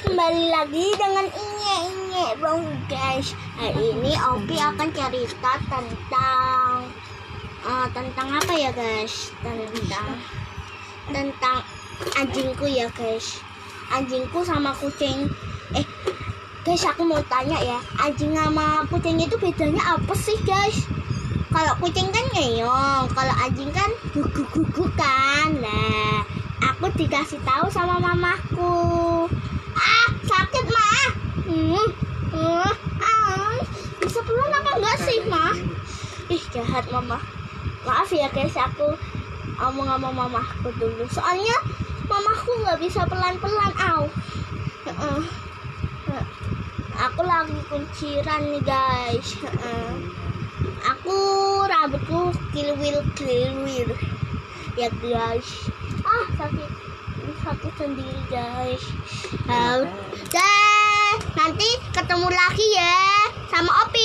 kembali lagi dengan Inye Inye Bang guys Hari ini Opi akan cerita tentang uh, Tentang apa ya guys? Tentang Tentang anjingku ya guys. Anjingku sama kucing. Eh guys aku mau tanya ya Anjing sama kucing itu bedanya apa sih guys? Kalau kucing kan ngeyong, kalau anjing kan gugu-gugu kan. Nah, aku dikasih tahu sama mamaku. Ah, sakit mah. Hmm, hmm, ah, bisa pelan apa enggak sih mah? Ih jahat mama. Maaf ya guys, aku ngomong sama mamaku dulu. Soalnya mamaku nggak bisa pelan-pelan. Heeh. Aku lagi kunciran nih guys. Aku rambutku kilwil kilwil ya guys ah sakit sakit sendiri guys uh, deh nanti ketemu lagi ya